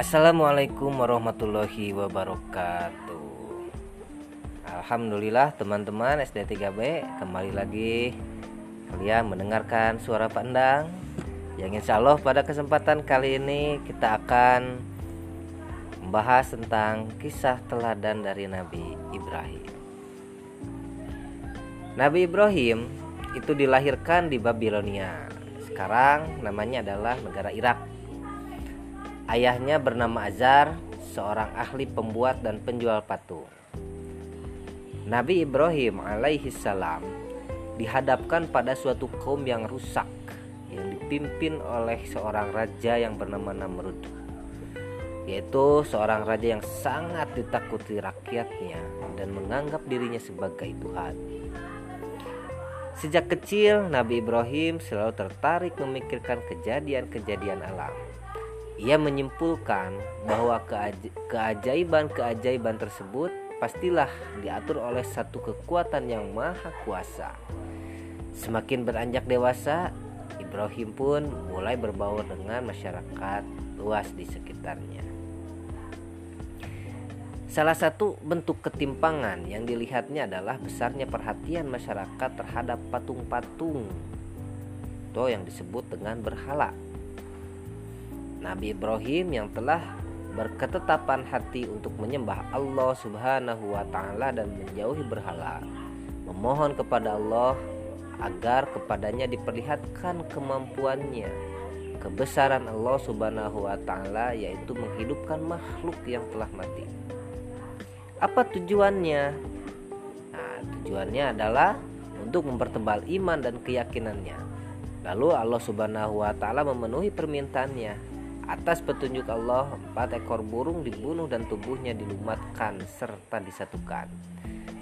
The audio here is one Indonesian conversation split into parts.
Assalamualaikum warahmatullahi wabarakatuh. Alhamdulillah teman-teman SD 3B Kembali lagi. Kalian mendengarkan suara Pak Endang Yang insya Allah pada kesempatan kali ini kita akan Membahas tentang kisah teladan dari Nabi Ibrahim. Nabi Ibrahim itu dilahirkan di Babilonia. Sekarang namanya adalah negara Irak Ayahnya bernama Azar, seorang ahli pembuat dan penjual patung. Nabi Ibrahim alaihi salam dihadapkan pada suatu kaum yang rusak yang dipimpin oleh seorang raja yang bernama Namrud yaitu seorang raja yang sangat ditakuti rakyatnya dan menganggap dirinya sebagai Tuhan. Sejak kecil Nabi Ibrahim selalu tertarik memikirkan kejadian-kejadian alam ia menyimpulkan bahwa keajaiban-keajaiban tersebut pastilah diatur oleh satu kekuatan yang maha kuasa. Semakin beranjak dewasa, Ibrahim pun mulai berbaur dengan masyarakat luas di sekitarnya. Salah satu bentuk ketimpangan yang dilihatnya adalah besarnya perhatian masyarakat terhadap patung-patung atau yang disebut dengan berhala. Nabi Ibrahim yang telah berketetapan hati untuk menyembah Allah Subhanahu wa taala dan menjauhi berhala. Memohon kepada Allah agar kepadanya diperlihatkan kemampuannya, kebesaran Allah Subhanahu wa taala yaitu menghidupkan makhluk yang telah mati. Apa tujuannya? Nah, tujuannya adalah untuk mempertebal iman dan keyakinannya. Lalu Allah Subhanahu wa taala memenuhi permintaannya Atas petunjuk Allah, empat ekor burung dibunuh dan tubuhnya dilumatkan serta disatukan.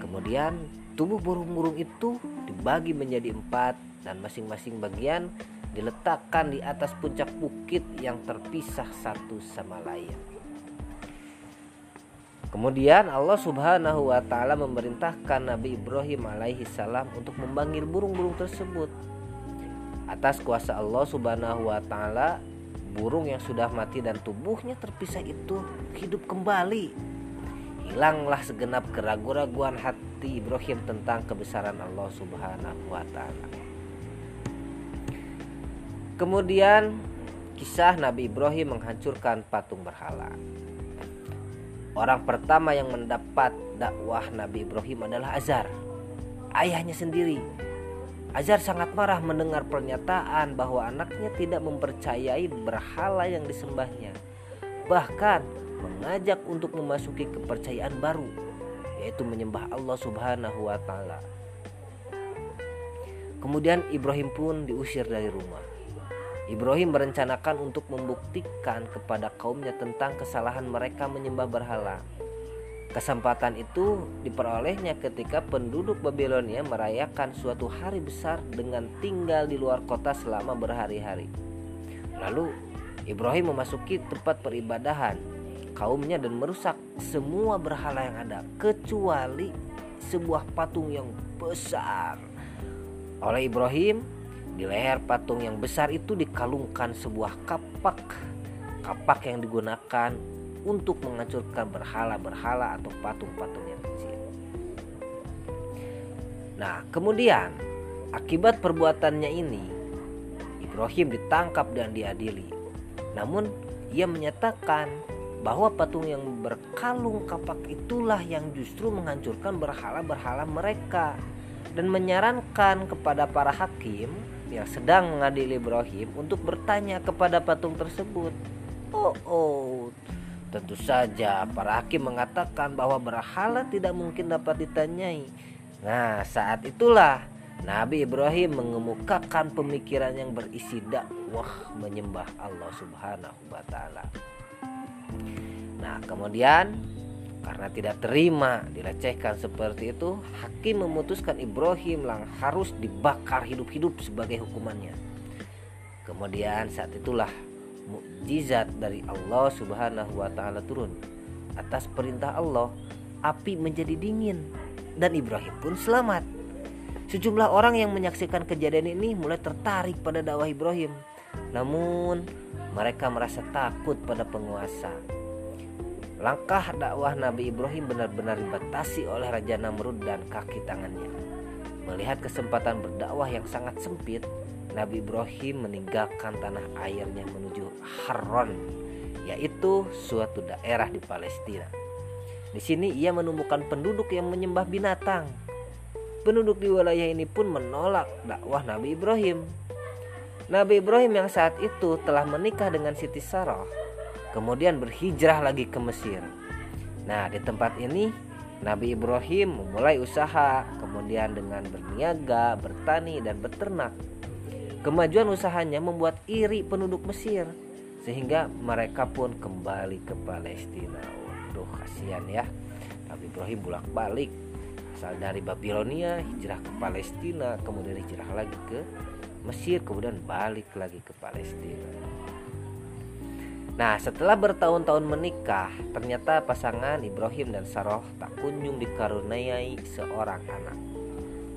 Kemudian tubuh burung-burung itu dibagi menjadi empat dan masing-masing bagian diletakkan di atas puncak bukit yang terpisah satu sama lain. Kemudian Allah Subhanahu wa taala memerintahkan Nabi Ibrahim alaihi salam untuk memanggil burung-burung tersebut. Atas kuasa Allah Subhanahu wa taala, burung yang sudah mati dan tubuhnya terpisah itu hidup kembali. Hilanglah segenap keraguan-raguan hati Ibrahim tentang kebesaran Allah Subhanahu wa taala. Kemudian kisah Nabi Ibrahim menghancurkan patung berhala. Orang pertama yang mendapat dakwah Nabi Ibrahim adalah Azar, ayahnya sendiri Azar sangat marah mendengar pernyataan bahwa anaknya tidak mempercayai berhala yang disembahnya. Bahkan mengajak untuk memasuki kepercayaan baru, yaitu menyembah Allah Subhanahu wa taala. Kemudian Ibrahim pun diusir dari rumah. Ibrahim merencanakan untuk membuktikan kepada kaumnya tentang kesalahan mereka menyembah berhala. Kesempatan itu diperolehnya ketika penduduk Babilonia merayakan suatu hari besar dengan tinggal di luar kota selama berhari-hari. Lalu Ibrahim memasuki tempat peribadahan kaumnya dan merusak semua berhala yang ada kecuali sebuah patung yang besar. Oleh Ibrahim, di leher patung yang besar itu dikalungkan sebuah kapak. Kapak yang digunakan untuk menghancurkan berhala-berhala atau patung-patung yang kecil. Nah, kemudian akibat perbuatannya ini, Ibrahim ditangkap dan diadili. Namun, ia menyatakan bahwa patung yang berkalung kapak itulah yang justru menghancurkan berhala-berhala mereka dan menyarankan kepada para hakim yang sedang mengadili Ibrahim untuk bertanya kepada patung tersebut. Oh, oh, Tentu saja para hakim mengatakan bahwa berhala tidak mungkin dapat ditanyai. Nah, saat itulah Nabi Ibrahim mengemukakan pemikiran yang berisi dakwah menyembah Allah Subhanahu wa taala. Nah, kemudian karena tidak terima dilecehkan seperti itu, hakim memutuskan Ibrahim lang harus dibakar hidup-hidup sebagai hukumannya. Kemudian saat itulah mukjizat dari Allah Subhanahu wa taala turun. Atas perintah Allah, api menjadi dingin dan Ibrahim pun selamat. Sejumlah orang yang menyaksikan kejadian ini mulai tertarik pada dakwah Ibrahim. Namun mereka merasa takut pada penguasa. Langkah dakwah Nabi Ibrahim benar-benar dibatasi oleh Raja Namrud dan kaki tangannya. Melihat kesempatan berdakwah yang sangat sempit, Nabi Ibrahim meninggalkan tanah airnya menuju Haron, yaitu suatu daerah di Palestina. Di sini ia menemukan penduduk yang menyembah binatang. Penduduk di wilayah ini pun menolak dakwah Nabi Ibrahim. Nabi Ibrahim yang saat itu telah menikah dengan Siti Sarah kemudian berhijrah lagi ke Mesir. Nah, di tempat ini Nabi Ibrahim memulai usaha, kemudian dengan berniaga, bertani, dan beternak. Kemajuan usahanya membuat iri penduduk Mesir, sehingga mereka pun kembali ke Palestina. Waduh, kasihan ya. Nabi Ibrahim bolak-balik asal dari Babilonia, hijrah ke Palestina, kemudian hijrah lagi ke Mesir, kemudian balik lagi ke Palestina. Nah, setelah bertahun-tahun menikah, ternyata pasangan Ibrahim dan Sarah tak kunjung dikaruniai seorang anak.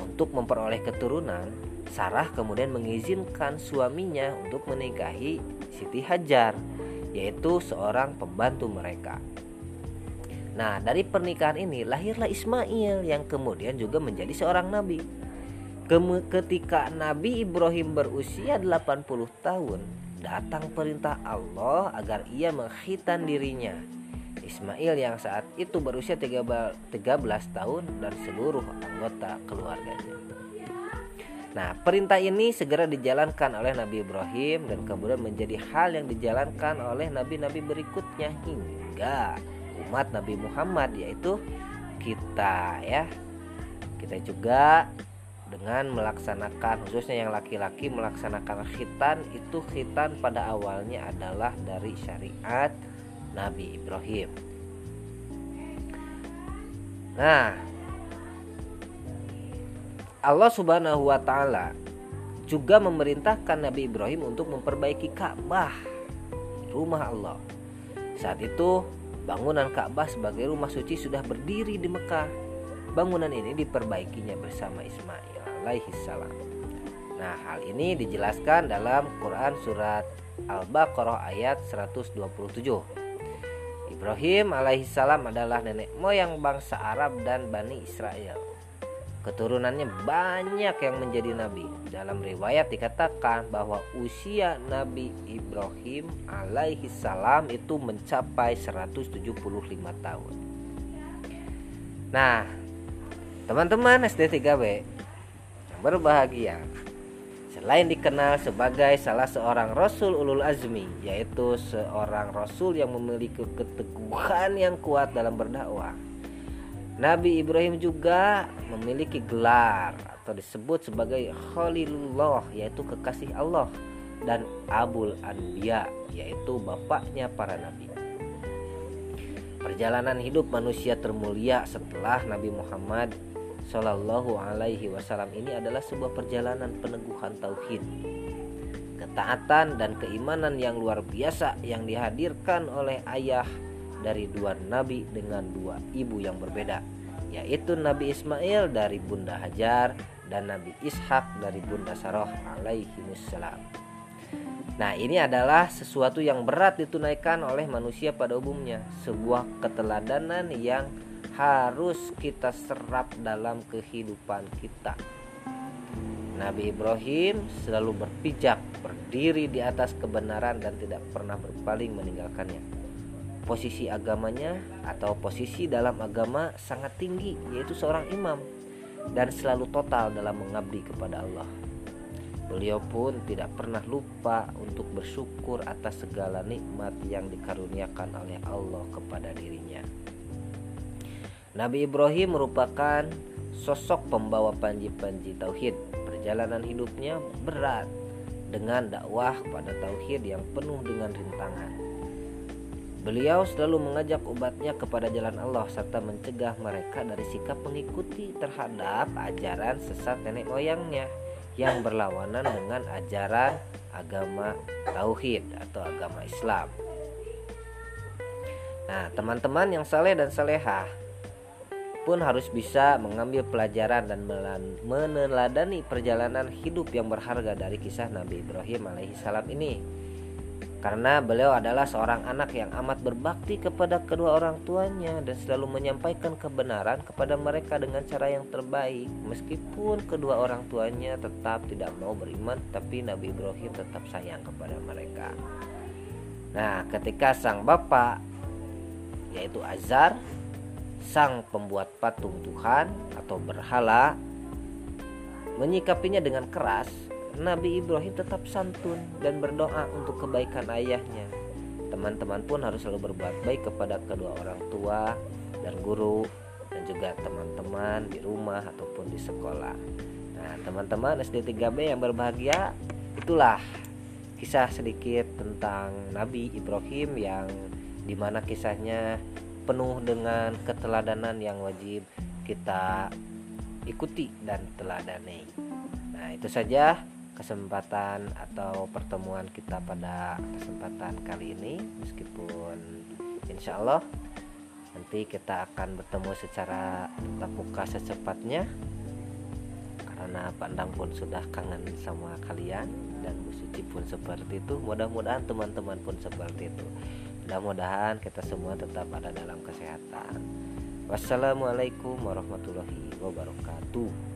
Untuk memperoleh keturunan, Sarah kemudian mengizinkan suaminya untuk menikahi Siti Hajar, yaitu seorang pembantu mereka. Nah, dari pernikahan ini lahirlah Ismail yang kemudian juga menjadi seorang nabi. Ketika Nabi Ibrahim berusia 80 tahun, datang perintah Allah agar ia menghitan dirinya. Ismail yang saat itu berusia 13 tahun dan seluruh anggota keluarganya. Nah, perintah ini segera dijalankan oleh Nabi Ibrahim dan kemudian menjadi hal yang dijalankan oleh nabi-nabi berikutnya hingga umat Nabi Muhammad yaitu kita ya. Kita juga dengan melaksanakan khususnya yang laki-laki melaksanakan khitan itu khitan pada awalnya adalah dari syariat Nabi Ibrahim. Nah, Allah Subhanahu wa taala juga memerintahkan Nabi Ibrahim untuk memperbaiki Ka'bah, rumah Allah. Saat itu, bangunan Ka'bah sebagai rumah suci sudah berdiri di Mekah. Bangunan ini diperbaikinya bersama Ismail alaihi salam. Nah, hal ini dijelaskan dalam Quran surat Al-Baqarah ayat 127. Ibrahim alaihissalam adalah nenek moyang bangsa Arab dan Bani Israel. Keturunannya banyak yang menjadi nabi. Dalam riwayat dikatakan bahwa usia Nabi Ibrahim alaihissalam itu mencapai 175 tahun. Nah, teman-teman SD 3B, berbahagia. Selain dikenal sebagai salah seorang rasul ulul azmi, yaitu seorang rasul yang memiliki keteguhan yang kuat dalam berdakwah. Nabi Ibrahim juga memiliki gelar atau disebut sebagai Khalilullah yaitu kekasih Allah dan Abul Anbiya yaitu bapaknya para nabi. Perjalanan hidup manusia termulia setelah Nabi Muhammad Shallallahu Alaihi Wasallam ini adalah sebuah perjalanan peneguhan tauhid, ketaatan dan keimanan yang luar biasa yang dihadirkan oleh ayah dari dua nabi dengan dua ibu yang berbeda, yaitu Nabi Ismail dari Bunda Hajar dan Nabi Ishak dari Bunda Sarah alaihi wassalam. Nah, ini adalah sesuatu yang berat ditunaikan oleh manusia pada umumnya, sebuah keteladanan yang harus kita serap dalam kehidupan kita. Nabi Ibrahim selalu berpijak, berdiri di atas kebenaran dan tidak pernah berpaling meninggalkannya. Posisi agamanya atau posisi dalam agama sangat tinggi, yaitu seorang imam dan selalu total dalam mengabdi kepada Allah. Beliau pun tidak pernah lupa untuk bersyukur atas segala nikmat yang dikaruniakan oleh Allah kepada dirinya. Nabi Ibrahim merupakan sosok pembawa panji-panji tauhid. Perjalanan hidupnya berat dengan dakwah pada tauhid yang penuh dengan rintangan. Beliau selalu mengajak umatnya kepada jalan Allah serta mencegah mereka dari sikap mengikuti terhadap ajaran sesat nenek moyangnya yang berlawanan dengan ajaran agama tauhid atau agama Islam. Nah, teman-teman yang saleh dan salehah, pun harus bisa mengambil pelajaran dan meneladani perjalanan hidup yang berharga dari kisah Nabi Ibrahim alaihissalam ini. Karena beliau adalah seorang anak yang amat berbakti kepada kedua orang tuanya dan selalu menyampaikan kebenaran kepada mereka dengan cara yang terbaik. Meskipun kedua orang tuanya tetap tidak mau beriman, tapi Nabi Ibrahim tetap sayang kepada mereka. Nah, ketika sang bapak yaitu Azar sang pembuat patung Tuhan atau berhala menyikapinya dengan keras, Nabi Ibrahim tetap santun dan berdoa untuk kebaikan ayahnya. Teman-teman pun harus selalu berbuat baik kepada kedua orang tua dan guru dan juga teman-teman di rumah ataupun di sekolah. Nah, teman-teman SD 3B yang berbahagia, itulah kisah sedikit tentang Nabi Ibrahim yang di mana kisahnya penuh dengan keteladanan yang wajib kita ikuti dan teladani. Nah, itu saja kesempatan atau pertemuan kita pada kesempatan kali ini. Meskipun insya Allah nanti kita akan bertemu secara muka secepatnya karena Pandang pun sudah kangen sama kalian dan Bu Suci pun seperti itu. Mudah-mudahan teman-teman pun seperti itu mudah-mudahan kita semua tetap ada dalam kesehatan. Wassalamualaikum warahmatullahi wabarakatuh